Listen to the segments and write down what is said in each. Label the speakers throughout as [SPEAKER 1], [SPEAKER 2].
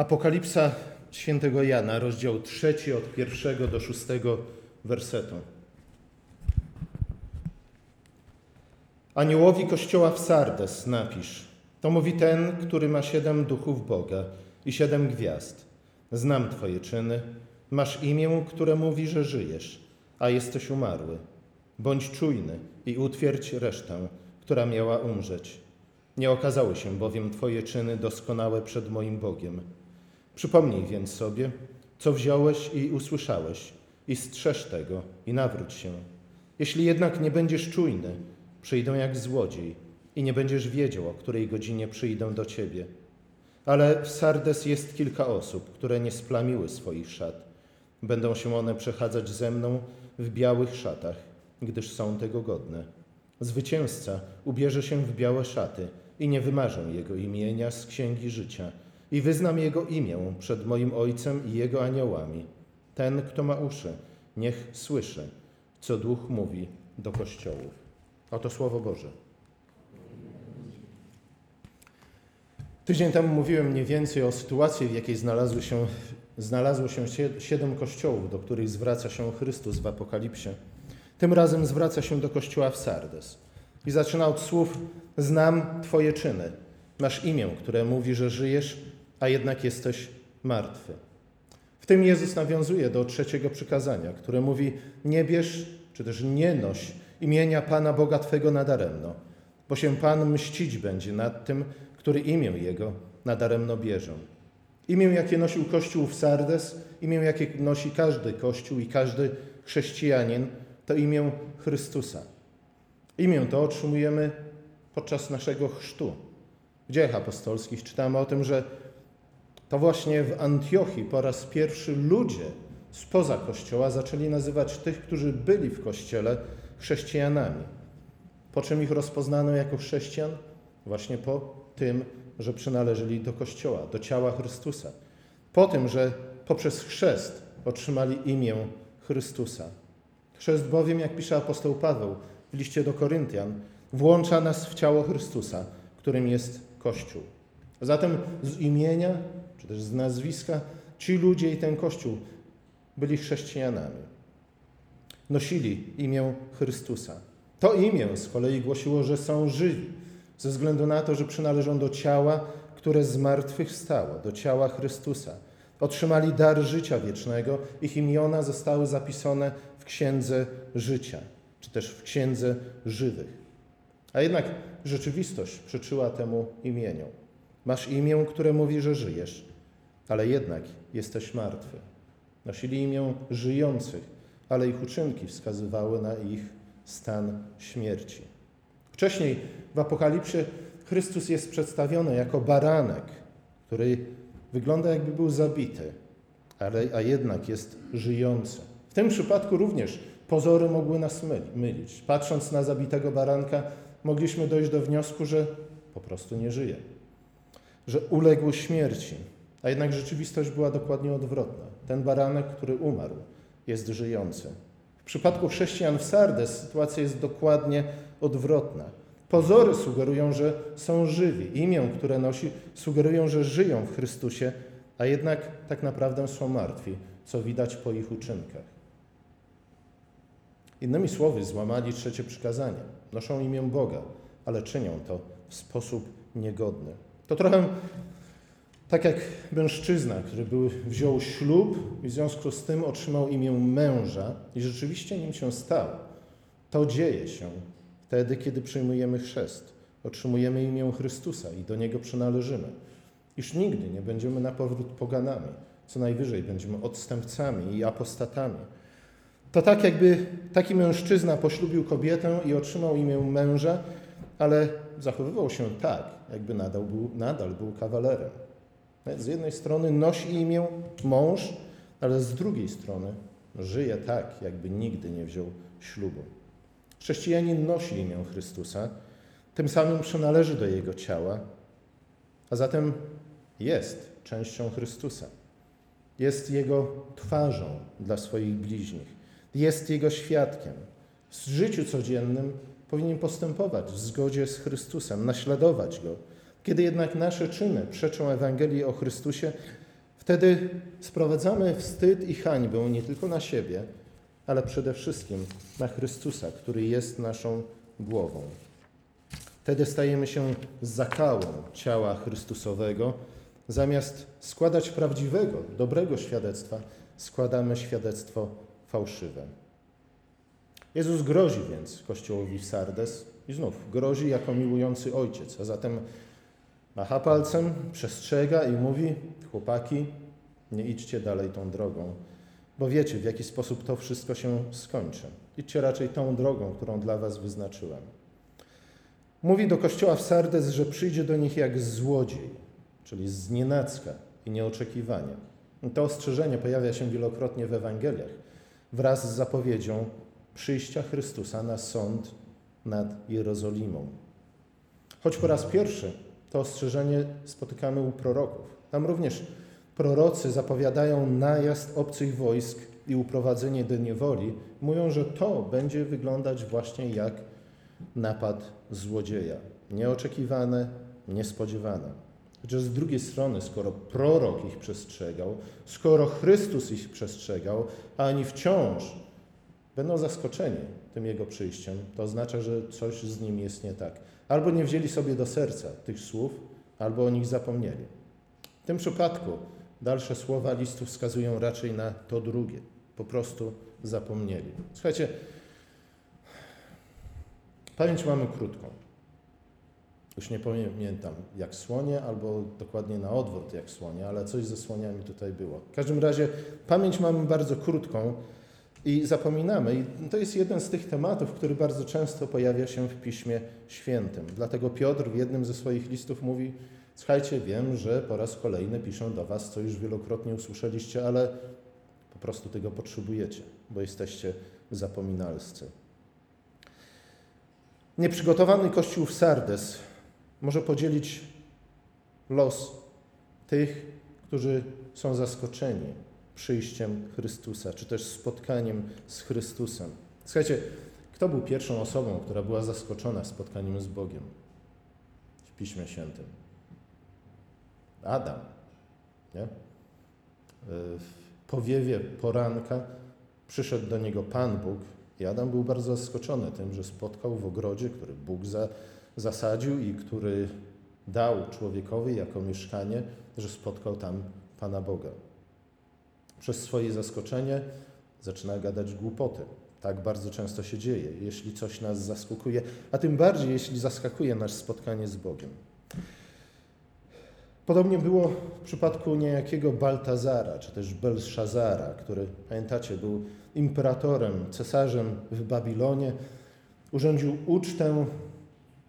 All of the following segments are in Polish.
[SPEAKER 1] Apokalipsa świętego Jana, rozdział trzeci od pierwszego do szóstego wersetu. Aniołowi kościoła w Sardes napisz. To mówi ten, który ma siedem duchów Boga i siedem gwiazd. Znam Twoje czyny. Masz imię, które mówi, że żyjesz, a jesteś umarły. Bądź czujny i utwierdź resztę, która miała umrzeć. Nie okazały się bowiem Twoje czyny doskonałe przed moim Bogiem. Przypomnij więc sobie, co wziąłeś i usłyszałeś, i strzeż tego, i nawróć się. Jeśli jednak nie będziesz czujny, przyjdą jak złodziej i nie będziesz wiedział, o której godzinie przyjdą do ciebie. Ale w Sardes jest kilka osób, które nie splamiły swoich szat. Będą się one przechadzać ze mną w białych szatach, gdyż są tego godne. Zwycięzca ubierze się w białe szaty i nie wymarzę jego imienia z księgi życia i wyznam jego imię przed moim Ojcem i jego aniołami. Ten, kto ma uszy, niech słyszy, co Duch mówi do kościołów. Oto Słowo Boże. Tydzień temu mówiłem mniej więcej o sytuacji, w jakiej znalazły się, znalazło się siedem kościołów, do których zwraca się Chrystus w Apokalipsie. Tym razem zwraca się do kościoła w Sardes. I zaczyna od słów: Znam Twoje czyny. Masz imię, które mówi, że żyjesz, a jednak jesteś martwy. W tym Jezus nawiązuje do trzeciego przykazania, które mówi: Nie bierz, czy też nie noś imienia Pana Boga Twego nadaremno, bo się Pan mścić będzie nad tym, który imię Jego nadaremno bierze. Imię, jakie nosił Kościół w Sardes, imię, jakie nosi każdy Kościół i każdy chrześcijanin, to imię Chrystusa. Imię to otrzymujemy podczas naszego chrztu. W dziejach apostolskich czytamy o tym, że to właśnie w Antiochii po raz pierwszy ludzie spoza Kościoła zaczęli nazywać tych, którzy byli w Kościele, chrześcijanami. Po czym ich rozpoznano jako chrześcijan? Właśnie po tym, że przynależeli do Kościoła, do ciała Chrystusa. Po tym, że poprzez chrzest otrzymali imię Chrystusa. Chrzest bowiem, jak pisze apostoł Paweł w liście do Koryntian, włącza nas w ciało Chrystusa, którym jest Kościół. Zatem z imienia, czy też z nazwiska, ci ludzie i ten Kościół byli chrześcijanami. Nosili imię Chrystusa. To imię z kolei głosiło, że są żywi, ze względu na to, że przynależą do ciała, które z martwych stało, do ciała Chrystusa. Otrzymali dar życia wiecznego, ich imiona zostały zapisane w księdze życia, czy też w księdze żywych. A jednak rzeczywistość przyczyła temu imieniu. Masz imię, które mówi, że żyjesz, ale jednak jesteś martwy. Nosili imię żyjących, ale ich uczynki wskazywały na ich stan śmierci. Wcześniej w Apokalipsie Chrystus jest przedstawiony jako baranek, który wygląda jakby był zabity, ale, a jednak jest żyjący. W tym przypadku również pozory mogły nas mylić. Patrząc na zabitego baranka, mogliśmy dojść do wniosku, że po prostu nie żyje, że uległ śmierci. A jednak rzeczywistość była dokładnie odwrotna. Ten baranek, który umarł, jest żyjący. W przypadku chrześcijan w Sardes sytuacja jest dokładnie odwrotna. Pozory sugerują, że są żywi. Imię, które nosi, sugerują, że żyją w Chrystusie, a jednak tak naprawdę są martwi, co widać po ich uczynkach. Innymi słowy, złamali trzecie przykazanie. Noszą imię Boga, ale czynią to w sposób niegodny. To trochę tak jak mężczyzna, który był, wziął ślub i w związku z tym otrzymał imię męża i rzeczywiście nim się stał. To dzieje się wtedy, kiedy przyjmujemy chrzest. Otrzymujemy imię Chrystusa i do Niego przynależymy. Iż nigdy nie będziemy na powrót poganami, co najwyżej będziemy odstępcami i apostatami. To tak jakby taki mężczyzna poślubił kobietę i otrzymał imię męża, ale zachowywał się tak, jakby nadal był, nadal był kawalerem. Z jednej strony nosi imię mąż, ale z drugiej strony żyje tak, jakby nigdy nie wziął ślubu. Chrześcijanin nosi imię Chrystusa, tym samym przynależy do Jego ciała, a zatem jest częścią Chrystusa. Jest Jego twarzą dla swoich bliźnich. Jest Jego świadkiem. W życiu codziennym powinien postępować w zgodzie z Chrystusem, naśladować Go kiedy jednak nasze czyny przeczą Ewangelii o Chrystusie, Wtedy sprowadzamy wstyd i hańbę nie tylko na siebie, ale przede wszystkim na Chrystusa, który jest naszą głową. Wtedy stajemy się zakałą ciała Chrystusowego. Zamiast składać prawdziwego, dobrego świadectwa, składamy świadectwo fałszywe. Jezus grozi więc Kościołowi w Sardes i znów grozi jako miłujący ojciec, a zatem macha palcem, przestrzega i mówi: Chłopaki, nie idźcie dalej tą drogą, bo wiecie, w jaki sposób to wszystko się skończy. Idźcie raczej tą drogą, którą dla was wyznaczyłem. Mówi do kościoła w Sardes, że przyjdzie do nich jak złodziej, czyli z nienacka i nieoczekiwania. To ostrzeżenie pojawia się wielokrotnie w Ewangeliach wraz z zapowiedzią przyjścia Chrystusa na sąd nad Jerozolimą. Choć po raz pierwszy to ostrzeżenie spotykamy u proroków. Tam również prorocy zapowiadają najazd obcych wojsk i uprowadzenie do niewoli. Mówią, że to będzie wyglądać właśnie jak napad złodzieja. Nieoczekiwane, niespodziewane. Chociaż z drugiej strony, skoro prorok ich przestrzegał, skoro Chrystus ich przestrzegał, a oni wciąż będą zaskoczeni tym Jego przyjściem, to oznacza, że coś z nim jest nie tak. Albo nie wzięli sobie do serca tych słów, albo o nich zapomnieli. W tym przypadku dalsze słowa listu wskazują raczej na to drugie. Po prostu zapomnieli. Słuchajcie, pamięć mamy krótką. Już nie pamiętam jak słonie, albo dokładnie na odwrót jak słonie, ale coś ze słoniami tutaj było. W każdym razie pamięć mamy bardzo krótką i zapominamy. I to jest jeden z tych tematów, który bardzo często pojawia się w Piśmie Świętym. Dlatego Piotr w jednym ze swoich listów mówi: Słuchajcie, wiem, że po raz kolejny piszę do Was, co już wielokrotnie usłyszeliście, ale po prostu tego potrzebujecie, bo jesteście zapominalscy. Nieprzygotowany kościół w Sardes może podzielić los tych, którzy są zaskoczeni przyjściem Chrystusa, czy też spotkaniem z Chrystusem. Słuchajcie, kto był pierwszą osobą, która była zaskoczona spotkaniem z Bogiem w Piśmie Świętym? Adam. Nie? W powiewie poranka przyszedł do niego Pan Bóg i Adam był bardzo zaskoczony tym, że spotkał w ogrodzie, który Bóg za, zasadził i który dał człowiekowi jako mieszkanie, że spotkał tam Pana Boga. Przez swoje zaskoczenie zaczyna gadać głupoty. Tak bardzo często się dzieje, jeśli coś nas zaskakuje, a tym bardziej, jeśli zaskakuje nasze spotkanie z Bogiem. Podobnie było w przypadku niejakiego Baltazara, czy też Belszazara, który, pamiętacie, był imperatorem, cesarzem w Babilonie. Urządził ucztę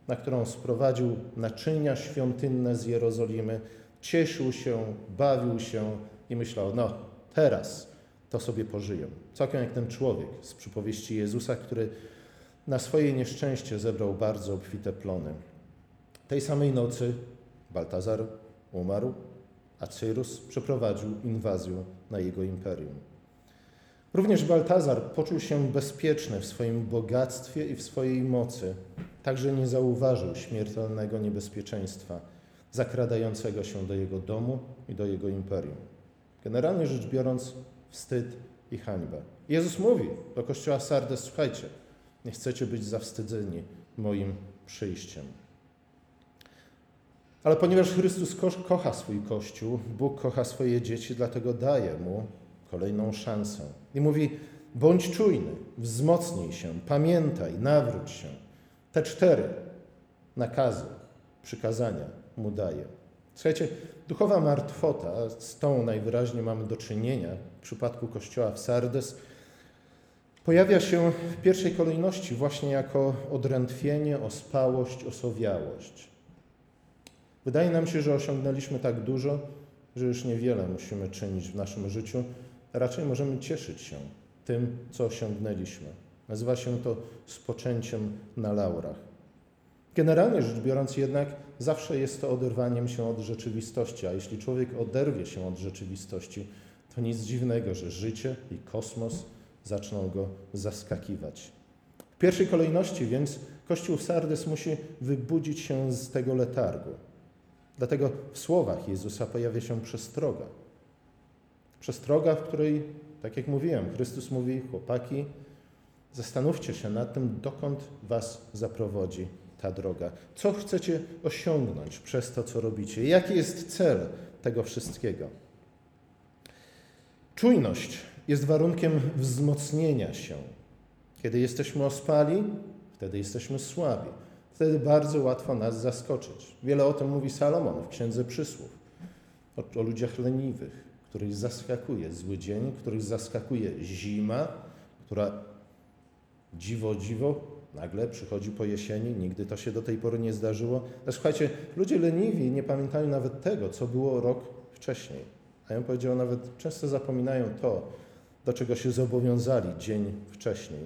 [SPEAKER 1] na którą sprowadził naczynia świątynne z Jerozolimy, cieszył się, bawił się i myślał, no teraz to sobie pożyję. Całkiem jak ten człowiek z przypowieści Jezusa, który na swoje nieszczęście zebrał bardzo obfite plony. Tej samej nocy Baltazar umarł, a Cyrus przeprowadził inwazję na jego imperium. Również Baltazar poczuł się bezpieczny w swoim bogactwie i w swojej mocy, także nie zauważył śmiertelnego niebezpieczeństwa zakradającego się do jego domu i do jego imperium. Generalnie rzecz biorąc, wstyd i hańbę. Jezus mówi do kościoła Sardes: Słuchajcie, nie chcecie być zawstydzeni moim przyjściem. Ale ponieważ Chrystus kocha swój Kościół, Bóg kocha swoje dzieci, dlatego daje mu kolejną szansę. I mówi: bądź czujny, wzmocnij się, pamiętaj, nawróć się. Te cztery nakazy, przykazania mu daje. Słuchajcie, duchowa martwota, z tą najwyraźniej mamy do czynienia w przypadku kościoła w Sardes, pojawia się w pierwszej kolejności właśnie jako odrętwienie, ospałość, osowiałość. Wydaje nam się, że osiągnęliśmy tak dużo, że już niewiele musimy czynić w naszym życiu. Raczej możemy cieszyć się tym, co osiągnęliśmy. Nazywa się to spoczęciem na laurach. Generalnie rzecz biorąc, jednak zawsze jest to oderwaniem się od rzeczywistości, a jeśli człowiek oderwie się od rzeczywistości, to nic dziwnego, że życie i kosmos zaczną go zaskakiwać. W pierwszej kolejności więc Kościół w Sardes musi wybudzić się z tego letargu. Dlatego w słowach Jezusa pojawia się przestroga. Przestroga, w której, tak jak mówiłem, Chrystus mówi, chłopaki, zastanówcie się nad tym, dokąd was zaprowadzi ta droga. Co chcecie osiągnąć przez to, co robicie? Jaki jest cel tego wszystkiego? Czujność jest warunkiem wzmocnienia się. Kiedy jesteśmy ospali, wtedy jesteśmy słabi. Wtedy bardzo łatwo nas zaskoczyć. Wiele o tym mówi Salomon w Księdze Przysłów. O, o ludziach leniwych, których zaskakuje zły dzień, których zaskakuje zima, która dziwo, dziwo nagle przychodzi po jesieni. Nigdy to się do tej pory nie zdarzyło. Ale słuchajcie, ludzie leniwi nie pamiętają nawet tego, co było rok wcześniej. A ja bym powiedział, nawet często zapominają to, do czego się zobowiązali dzień wcześniej.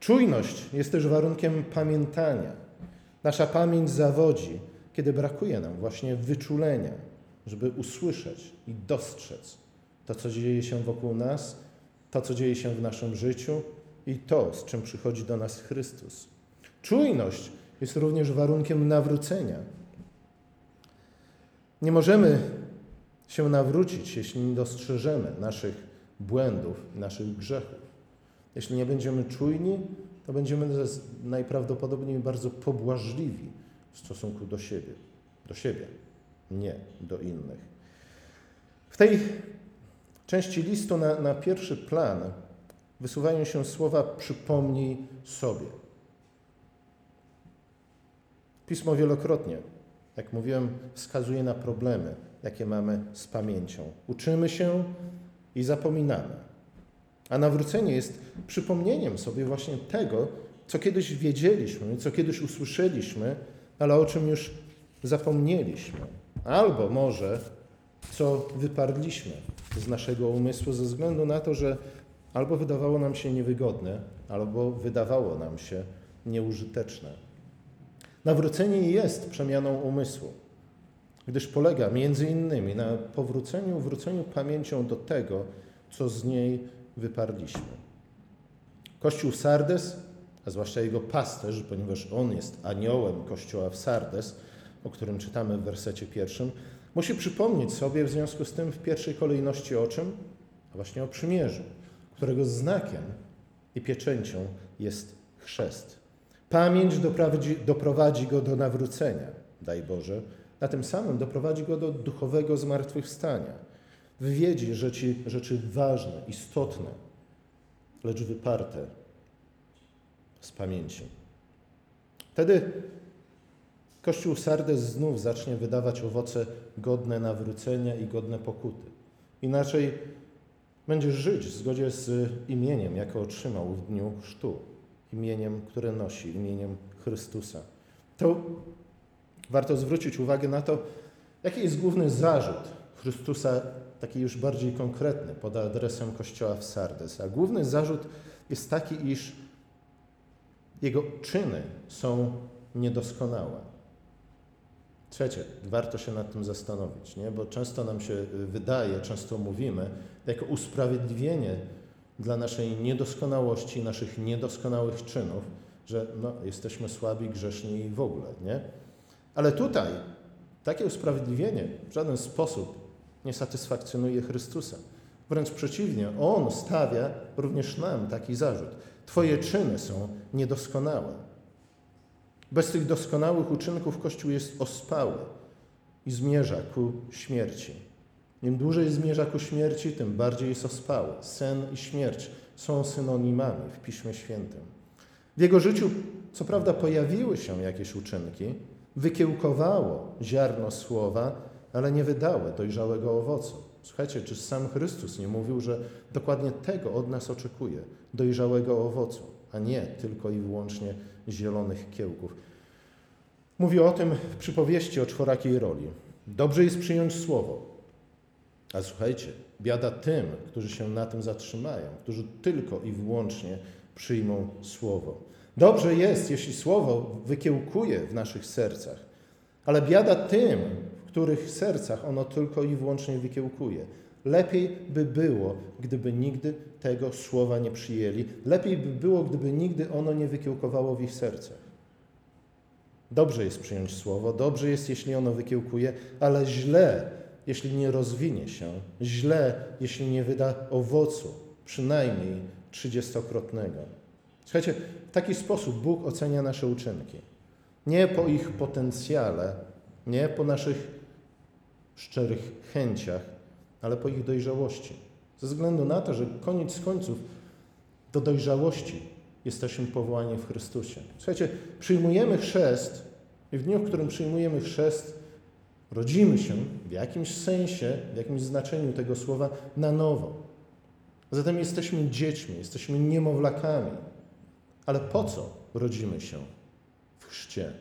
[SPEAKER 1] Czujność jest też warunkiem pamiętania. Nasza pamięć zawodzi, kiedy brakuje nam właśnie wyczulenia, żeby usłyszeć i dostrzec to, co dzieje się wokół nas, to, co dzieje się w naszym życiu i to, z czym przychodzi do nas Chrystus. Czujność jest również warunkiem nawrócenia. Nie możemy się nawrócić, jeśli nie dostrzeżemy naszych błędów naszych grzechów. Jeśli nie będziemy czujni, to będziemy najprawdopodobniej bardzo pobłażliwi w stosunku do siebie. Do siebie, nie do innych. W tej części listu na, na pierwszy plan wysuwają się słowa przypomnij sobie. Pismo wielokrotnie, jak mówiłem, wskazuje na problemy, jakie mamy z pamięcią. Uczymy się i zapominamy. A nawrócenie jest przypomnieniem sobie właśnie tego, co kiedyś wiedzieliśmy, co kiedyś usłyszeliśmy, ale o czym już zapomnieliśmy. Albo może co wyparliśmy z naszego umysłu ze względu na to, że albo wydawało nam się niewygodne, albo wydawało nam się nieużyteczne. Nawrócenie jest przemianą umysłu, gdyż polega między innymi na powróceniu, wróceniu pamięcią do tego, co z niej wyparliśmy. Kościół Sardes, a zwłaszcza jego pasterz, ponieważ on jest aniołem kościoła w Sardes, o którym czytamy w wersecie pierwszym, musi przypomnieć sobie w związku z tym w pierwszej kolejności o czym? A właśnie o przymierzu, którego znakiem i pieczęcią jest chrzest. Pamięć doprowadzi, doprowadzi go do nawrócenia, daj Boże, a tym samym doprowadzi go do duchowego zmartwychwstania wywiedzi rzeczy, rzeczy ważne, istotne, lecz wyparte z pamięci. Wtedy Kościół Sardes znów zacznie wydawać owoce godne nawrócenia i godne pokuty. Inaczej będziesz żyć w zgodzie z imieniem, jakie otrzymał w dniu chrztu, imieniem, które nosi, imieniem Chrystusa. To warto zwrócić uwagę na to, jaki jest główny zarzut Chrystusa taki już bardziej konkretny pod adresem kościoła w Sardes. A główny zarzut jest taki, iż jego czyny są niedoskonałe. Trzecie, warto się nad tym zastanowić, nie? bo często nam się wydaje, często mówimy, jako usprawiedliwienie dla naszej niedoskonałości, naszych niedoskonałych czynów, że no, jesteśmy słabi, grzeszni i w ogóle. Nie? Ale tutaj takie usprawiedliwienie w żaden sposób nie satysfakcjonuje Chrystusa. Wręcz przeciwnie, On stawia również nam taki zarzut. Twoje czyny są niedoskonałe. Bez tych doskonałych uczynków Kościół jest ospały i zmierza ku śmierci. Im dłużej zmierza ku śmierci, tym bardziej jest ospały. Sen i śmierć są synonimami w Piśmie Świętym. W jego życiu, co prawda, pojawiły się jakieś uczynki, wykiełkowało ziarno słowa, ale nie wydały dojrzałego owocu. Słuchajcie, czy sam Chrystus nie mówił, że dokładnie tego od nas oczekuje dojrzałego owocu, a nie tylko i wyłącznie zielonych kiełków. Mówi o tym w przypowieści o czworakiej roli. Dobrze jest przyjąć słowo, a słuchajcie, biada tym, którzy się na tym zatrzymają, którzy tylko i wyłącznie przyjmą słowo. Dobrze jest, jeśli słowo wykiełkuje w naszych sercach, ale biada tym, których sercach ono tylko i wyłącznie wykiełkuje. Lepiej by było, gdyby nigdy tego słowa nie przyjęli. Lepiej by było, gdyby nigdy ono nie wykiełkowało w ich sercach. Dobrze jest przyjąć słowo, dobrze jest, jeśli ono wykiełkuje, ale źle jeśli nie rozwinie się, źle, jeśli nie wyda owocu, przynajmniej trzydziestokrotnego. Słuchajcie, w taki sposób Bóg ocenia nasze uczynki. Nie po ich potencjale, nie po naszych szczerych chęciach, ale po ich dojrzałości. Ze względu na to, że koniec końców do dojrzałości jesteśmy powołani w Chrystusie. Słuchajcie, przyjmujemy chrzest i w dniu, w którym przyjmujemy chrzest, rodzimy się w jakimś sensie, w jakimś znaczeniu tego słowa na nowo. Zatem jesteśmy dziećmi, jesteśmy niemowlakami. Ale po co rodzimy się w chrzcie?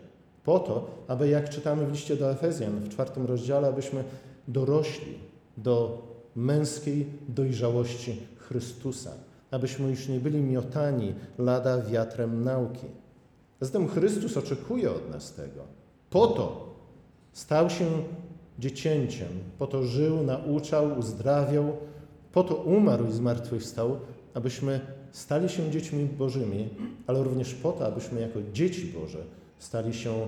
[SPEAKER 1] Po to, aby jak czytamy w liście do Efezjan w czwartym rozdziale, abyśmy dorośli do męskiej dojrzałości Chrystusa, abyśmy już nie byli miotani lada wiatrem nauki. Zatem Chrystus oczekuje od nas tego. Po to stał się dziecięciem, po to żył, nauczał, uzdrawiał, po to umarł i zmartwychwstał, abyśmy stali się dziećmi Bożymi, ale również po to, abyśmy jako dzieci Boże stali się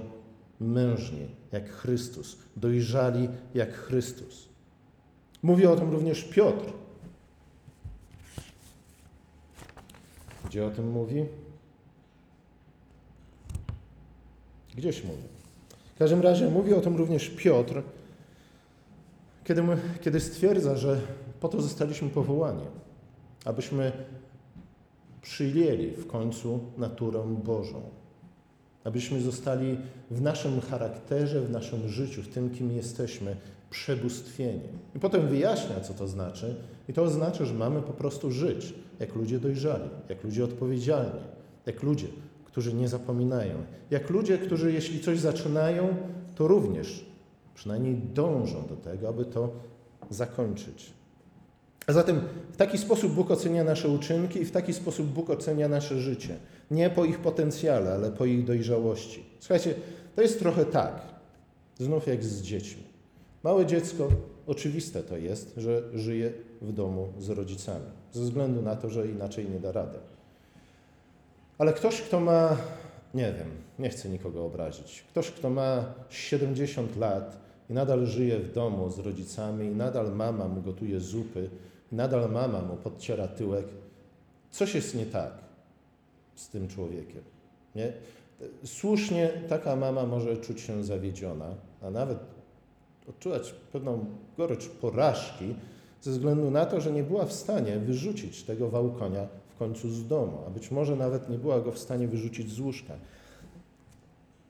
[SPEAKER 1] mężni jak Chrystus, dojrzali jak Chrystus. Mówi o tym również Piotr. Gdzie o tym mówi? Gdzieś mówi. W każdym razie mówi o tym również Piotr, kiedy, kiedy stwierdza, że po to zostaliśmy powołani, abyśmy przyjęli w końcu naturę Bożą. Abyśmy zostali w naszym charakterze, w naszym życiu, w tym, kim jesteśmy, przebóstwieni. I potem wyjaśnia, co to znaczy. I to oznacza, że mamy po prostu żyć jak ludzie dojrzali, jak ludzie odpowiedzialni, jak ludzie, którzy nie zapominają, jak ludzie, którzy jeśli coś zaczynają, to również przynajmniej dążą do tego, aby to zakończyć. A zatem w taki sposób Bóg ocenia nasze uczynki i w taki sposób Bóg ocenia nasze życie. Nie po ich potencjale, ale po ich dojrzałości. Słuchajcie, to jest trochę tak, znów jak z dziećmi. Małe dziecko, oczywiste to jest, że żyje w domu z rodzicami, ze względu na to, że inaczej nie da rady. Ale ktoś, kto ma, nie wiem, nie chcę nikogo obrazić, ktoś, kto ma 70 lat i nadal żyje w domu z rodzicami, i nadal mama mu gotuje zupy, i nadal mama mu podciera tyłek, coś jest nie tak z tym człowiekiem. Nie? Słusznie taka mama może czuć się zawiedziona, a nawet odczuwać pewną gorycz porażki ze względu na to, że nie była w stanie wyrzucić tego wałkonia końcu z domu, a być może nawet nie była go w stanie wyrzucić z łóżka.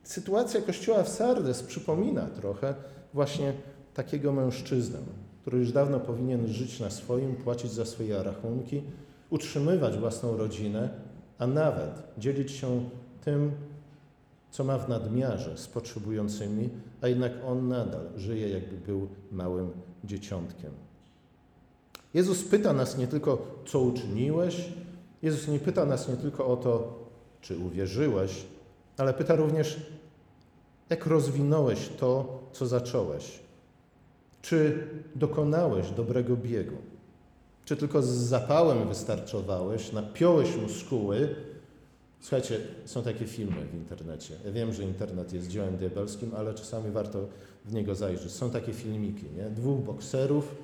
[SPEAKER 1] Sytuacja kościoła w Sardes przypomina trochę właśnie takiego mężczyznę, który już dawno powinien żyć na swoim, płacić za swoje rachunki, utrzymywać własną rodzinę, a nawet dzielić się tym, co ma w nadmiarze z potrzebującymi, a jednak on nadal żyje, jakby był małym dzieciątkiem. Jezus pyta nas nie tylko, co uczyniłeś, Jezus nie pyta nas nie tylko o to, czy uwierzyłeś, ale pyta również, jak rozwinąłeś to, co zacząłeś. Czy dokonałeś dobrego biegu? Czy tylko z zapałem wystarczowałeś, napiąłeś muskuły, Słuchajcie, są takie filmy w internecie. Ja wiem, że internet jest dziełem diabelskim, ale czasami warto w niego zajrzeć. Są takie filmiki, nie? Dwóch bokserów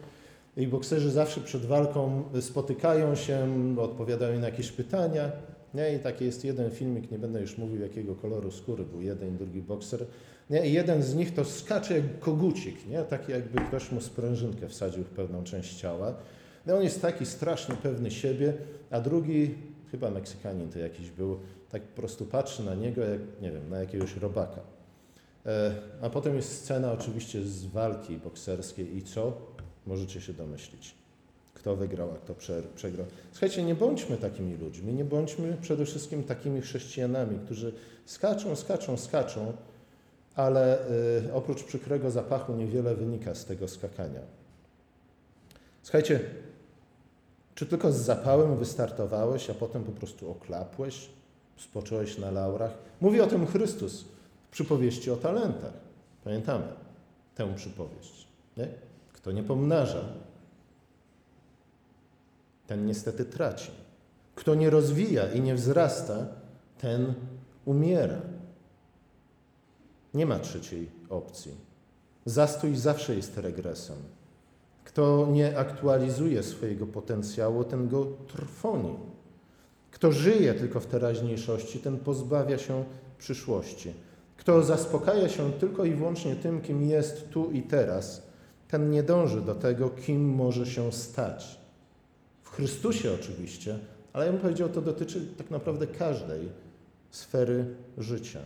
[SPEAKER 1] i bokserzy zawsze przed walką spotykają się, odpowiadają na jakieś pytania. Nie? I taki jest jeden filmik, nie będę już mówił, jakiego koloru skóry był jeden i drugi bokser. Nie? I jeden z nich to skacze jak kogucik, nie? taki jakby ktoś mu sprężynkę wsadził w pewną część ciała. No on jest taki strasznie pewny siebie, a drugi chyba Meksykanin to jakiś był, tak po prostu patrzy na niego, jak, nie wiem, na jakiegoś robaka. E, a potem jest scena oczywiście z walki bokserskiej i co? Możecie się domyślić. Kto wygrał, a kto przegrał. Słuchajcie, nie bądźmy takimi ludźmi, nie bądźmy przede wszystkim takimi chrześcijanami, którzy skaczą, skaczą, skaczą, ale y, oprócz przykrego zapachu niewiele wynika z tego skakania. Słuchajcie, czy tylko z zapałem wystartowałeś, a potem po prostu oklapłeś, spocząłeś na laurach? Mówi o tym Chrystus w przypowieści o talentach. Pamiętamy tę przypowieść. Nie? Kto nie pomnaża, ten niestety traci. Kto nie rozwija i nie wzrasta, ten umiera. Nie ma trzeciej opcji. Zastój zawsze jest regresem. Kto nie aktualizuje swojego potencjału, ten go trwoni. Kto żyje tylko w teraźniejszości, ten pozbawia się przyszłości. Kto zaspokaja się tylko i wyłącznie tym, kim jest tu i teraz, ten nie dąży do tego, kim może się stać. W Chrystusie oczywiście, ale ja bym powiedział, to dotyczy tak naprawdę każdej sfery życia.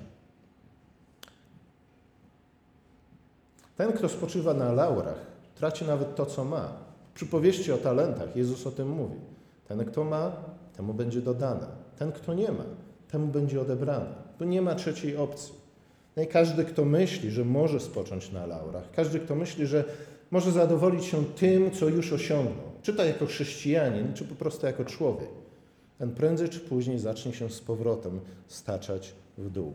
[SPEAKER 1] Ten, kto spoczywa na laurach, traci nawet to, co ma. W przypowieści o talentach Jezus o tym mówi. Ten, kto ma, temu będzie dodane. Ten, kto nie ma, temu będzie odebrane. Tu nie ma trzeciej opcji. No każdy, kto myśli, że może spocząć na laurach, każdy, kto myśli, że może zadowolić się tym, co już osiągnął, czy to jako chrześcijanin, czy po prostu jako człowiek, ten prędzej czy później zacznie się z powrotem staczać w dół.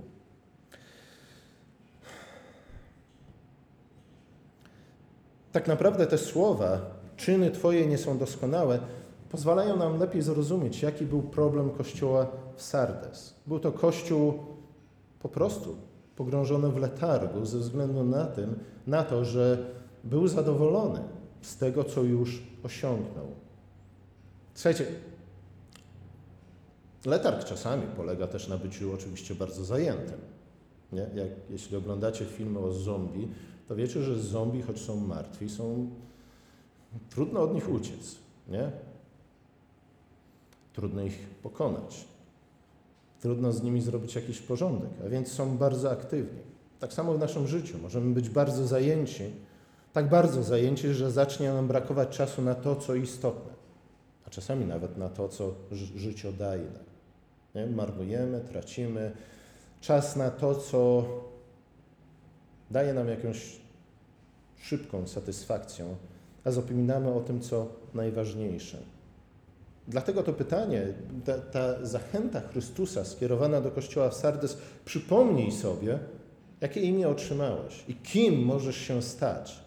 [SPEAKER 1] Tak naprawdę te słowa, czyny Twoje nie są doskonałe, pozwalają nam lepiej zrozumieć, jaki był problem Kościoła w Sardes. Był to Kościół po prostu pogrążony w letargu ze względu na, tym, na to, że był zadowolony z tego, co już osiągnął. Słuchajcie, letarg czasami polega też na byciu oczywiście bardzo zajętym. Nie? Jak, jeśli oglądacie filmy o zombie, to wiecie, że zombie, choć są martwi, są trudno od nich uciec. Nie? Trudno ich pokonać. Trudno z nimi zrobić jakiś porządek, a więc są bardzo aktywni. Tak samo w naszym życiu. Możemy być bardzo zajęci, tak bardzo zajęci, że zacznie nam brakować czasu na to, co istotne, a czasami nawet na to, co życiodajne. Nie? Marnujemy, tracimy czas na to, co daje nam jakąś szybką satysfakcję, a zapominamy o tym, co najważniejsze. Dlatego to pytanie, ta, ta, zachęta Chrystusa skierowana do Kościoła w Sardes, przypomnij sobie, jakie imię otrzymałeś i kim możesz się stać.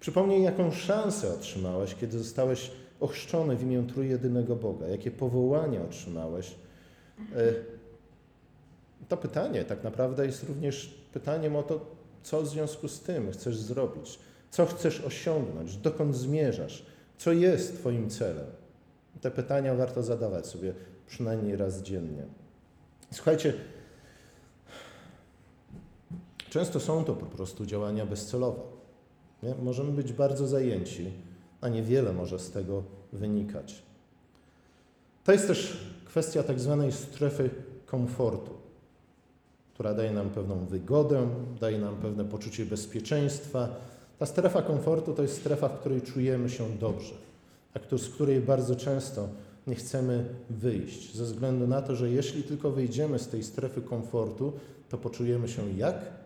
[SPEAKER 1] Przypomnij, jaką szansę otrzymałeś, kiedy zostałeś ochrzczony w imię Trójjedynego Boga, jakie powołanie otrzymałeś. E, to pytanie tak naprawdę jest również pytaniem o to, co w związku z tym chcesz zrobić, co chcesz osiągnąć, dokąd zmierzasz, co jest Twoim celem. Te pytania warto zadawać sobie przynajmniej raz dziennie. Słuchajcie, często są to po prostu działania bezcelowe. Nie? Możemy być bardzo zajęci, a niewiele może z tego wynikać. To jest też kwestia tak zwanej strefy komfortu, która daje nam pewną wygodę, daje nam pewne poczucie bezpieczeństwa. Ta strefa komfortu to jest strefa, w której czujemy się dobrze a z której bardzo często nie chcemy wyjść, ze względu na to, że jeśli tylko wyjdziemy z tej strefy komfortu, to poczujemy się jak?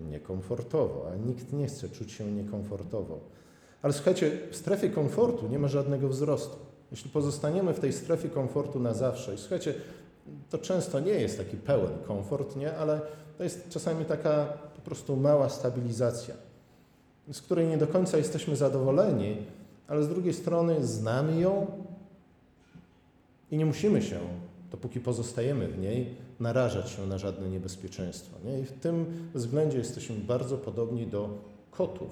[SPEAKER 1] Niekomfortowo, a nikt nie chce czuć się niekomfortowo. Ale słuchajcie, w strefie komfortu nie ma żadnego wzrostu. Jeśli pozostaniemy w tej strefie komfortu na zawsze, i słuchajcie, to często nie jest taki pełen komfort, nie? ale to jest czasami taka po prostu mała stabilizacja, z której nie do końca jesteśmy zadowoleni, ale z drugiej strony znamy ją i nie musimy się, dopóki pozostajemy w niej, narażać się na żadne niebezpieczeństwo. Nie? I w tym względzie jesteśmy bardzo podobni do kotów.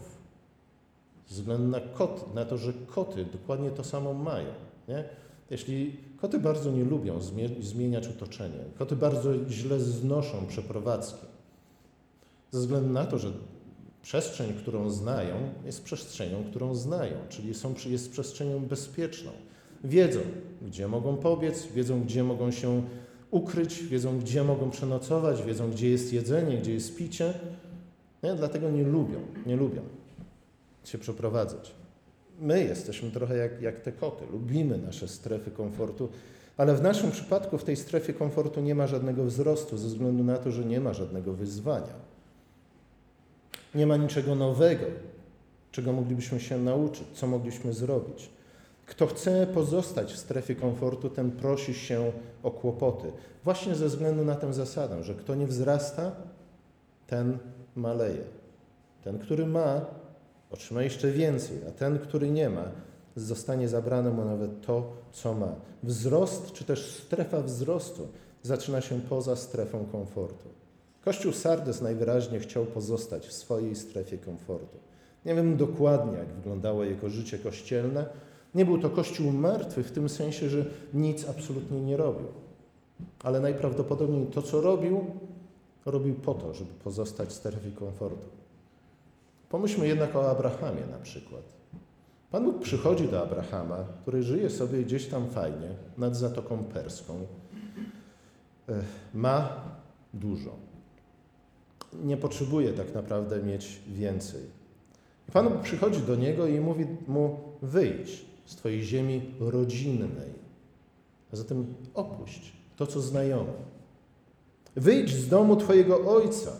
[SPEAKER 1] Ze względu na, kot, na to, że koty dokładnie to samo mają. Nie? Jeśli koty bardzo nie lubią zmieniać otoczenie, koty bardzo źle znoszą przeprowadzki, ze względu na to, że przestrzeń, którą znają, jest przestrzenią, którą znają, czyli są, jest przestrzenią bezpieczną. Wiedzą, gdzie mogą pobiec, wiedzą, gdzie mogą się ukryć, wiedzą, gdzie mogą przenocować, wiedzą, gdzie jest jedzenie, gdzie jest picie. Nie? Dlatego nie lubią, nie lubią się przeprowadzać. My jesteśmy trochę jak, jak te koty, lubimy nasze strefy komfortu, ale w naszym przypadku w tej strefie komfortu nie ma żadnego wzrostu ze względu na to, że nie ma żadnego wyzwania. Nie ma niczego nowego, czego moglibyśmy się nauczyć, co mogliśmy zrobić. Kto chce pozostać w strefie komfortu, ten prosi się o kłopoty. Właśnie ze względu na tę zasadę, że kto nie wzrasta, ten maleje. Ten, który ma, otrzyma jeszcze więcej, a ten, który nie ma, zostanie zabrane mu nawet to, co ma. Wzrost, czy też strefa wzrostu zaczyna się poza strefą komfortu. Kościół Sardes najwyraźniej chciał pozostać w swojej strefie komfortu. Nie wiem dokładnie, jak wyglądało jego życie kościelne. Nie był to kościół martwy w tym sensie, że nic absolutnie nie robił. Ale najprawdopodobniej to, co robił, robił po to, żeby pozostać w strefie komfortu. Pomyślmy jednak o Abrahamie na przykład. Pan Bóg przychodzi do Abrahama, który żyje sobie gdzieś tam fajnie, nad Zatoką Perską. Ech, Ma dużo. Nie potrzebuje tak naprawdę mieć więcej. I Pan Bóg przychodzi do niego i mówi mu: wyjdź z Twojej ziemi rodzinnej, a zatem opuść to, co znajome. Wyjdź z domu Twojego ojca,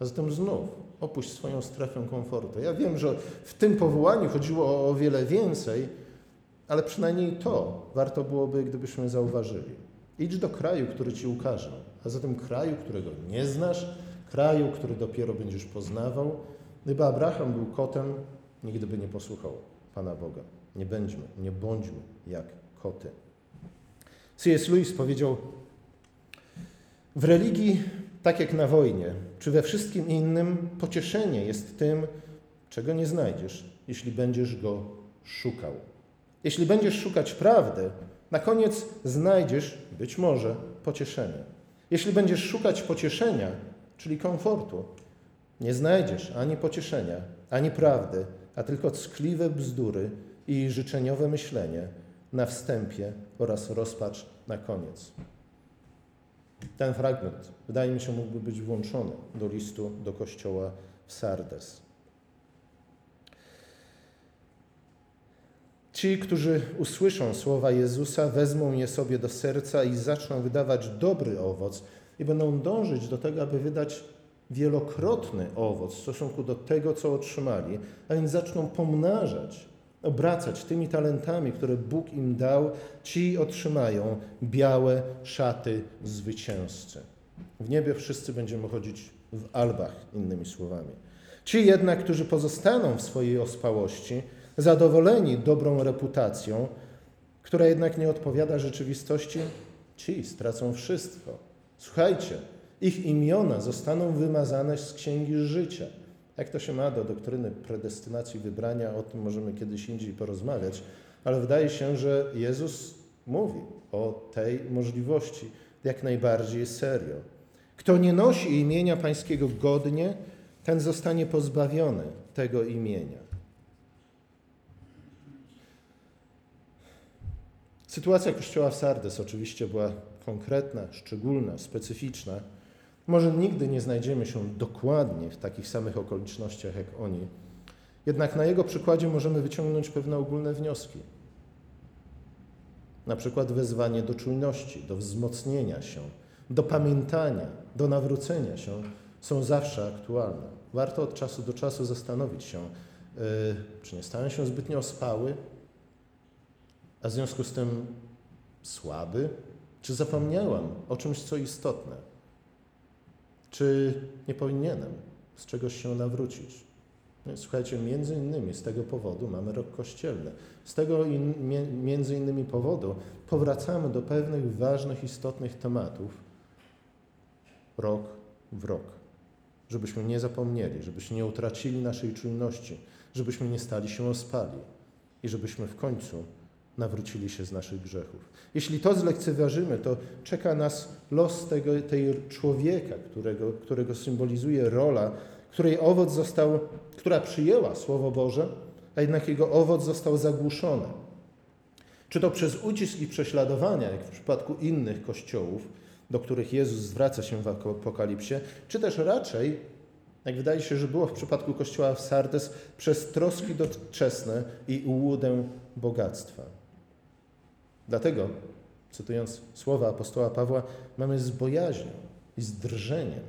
[SPEAKER 1] a zatem znów opuść swoją strefę komfortu. Ja wiem, że w tym powołaniu chodziło o, o wiele więcej, ale przynajmniej to warto byłoby, gdybyśmy zauważyli. Idź do kraju, który Ci ukaże, a zatem kraju, którego nie znasz, kraju, który dopiero będziesz poznawał. Gdyby Abraham był kotem, nigdy by nie posłuchał Pana Boga. Nie bądźmy, nie bądźmy jak koty. C.S. Lewis powiedział, w religii, tak jak na wojnie, czy we wszystkim innym, pocieszenie jest tym, czego nie znajdziesz, jeśli będziesz go szukał. Jeśli będziesz szukać prawdy, na koniec znajdziesz, być może, pocieszenie. Jeśli będziesz szukać pocieszenia, czyli komfortu, nie znajdziesz ani pocieszenia, ani prawdy, a tylko ckliwe bzdury i życzeniowe myślenie na wstępie oraz rozpacz na koniec. Ten fragment, wydaje mi się, mógłby być włączony do listu do kościoła w Sardes. Ci, którzy usłyszą słowa Jezusa, wezmą je sobie do serca i zaczną wydawać dobry owoc i będą dążyć do tego, aby wydać wielokrotny owoc w stosunku do tego, co otrzymali, a więc zaczną pomnażać, obracać tymi talentami, które Bóg im dał, ci otrzymają białe szaty zwycięzcy. W niebie wszyscy będziemy chodzić w albach, innymi słowami. Ci jednak, którzy pozostaną w swojej ospałości, zadowoleni dobrą reputacją, która jednak nie odpowiada rzeczywistości, ci stracą wszystko. Słuchajcie, ich imiona zostaną wymazane z księgi życia. Jak to się ma do doktryny predestynacji wybrania, o tym możemy kiedyś indziej porozmawiać, ale wydaje się, że Jezus mówi o tej możliwości jak najbardziej serio. Kto nie nosi imienia Pańskiego godnie, ten zostanie pozbawiony tego imienia. Sytuacja kościoła w Sardes oczywiście była konkretna, szczególna, specyficzna. Może nigdy nie znajdziemy się dokładnie w takich samych okolicznościach jak oni, jednak na jego przykładzie możemy wyciągnąć pewne ogólne wnioski. Na przykład wezwanie do czujności, do wzmocnienia się, do pamiętania, do nawrócenia się są zawsze aktualne. Warto od czasu do czasu zastanowić się, yy, czy nie stałem się zbytnio ospały, a w związku z tym słaby, czy zapomniałam o czymś, co istotne. Czy nie powinienem z czegoś się nawrócić? Słuchajcie, między innymi z tego powodu mamy rok kościelny. Z tego in, między innymi powodu powracamy do pewnych ważnych, istotnych tematów rok w rok. Żebyśmy nie zapomnieli, żebyśmy nie utracili naszej czujności, żebyśmy nie stali się ospali i żebyśmy w końcu nawrócili się z naszych grzechów. Jeśli to zlekceważymy, to czeka nas los tego, tej człowieka, którego, którego symbolizuje rola, której owoc został, która przyjęła Słowo Boże, a jednak jego owoc został zagłuszony. Czy to przez ucisk i prześladowania, jak w przypadku innych kościołów, do których Jezus zwraca się w Apokalipsie, czy też raczej, jak wydaje się, że było w przypadku kościoła w Sardes, przez troski doczesne i ułudę bogactwa. Dlatego, cytując słowa apostoła Pawła, mamy z bojaźnią i z drżeniem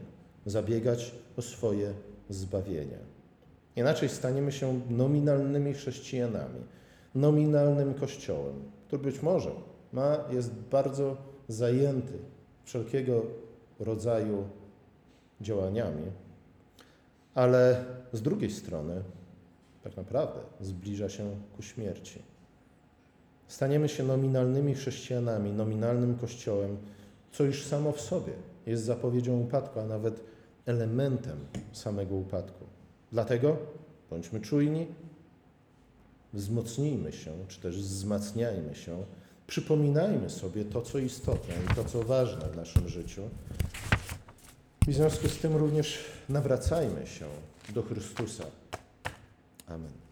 [SPEAKER 1] zabiegać o swoje zbawienie. Inaczej staniemy się nominalnymi chrześcijanami, nominalnym kościołem, który być może ma, jest bardzo zajęty wszelkiego rodzaju działaniami, ale z drugiej strony tak naprawdę zbliża się ku śmierci. Staniemy się nominalnymi chrześcijanami, nominalnym kościołem, co już samo w sobie jest zapowiedzią upadku, a nawet elementem samego upadku. Dlatego Bądźmy czujni, wzmocnijmy się, czy też wzmacniajmy się, przypominajmy sobie to, co istotne i to, co ważne w naszym życiu. I w związku z tym również nawracajmy się do Chrystusa. Amen.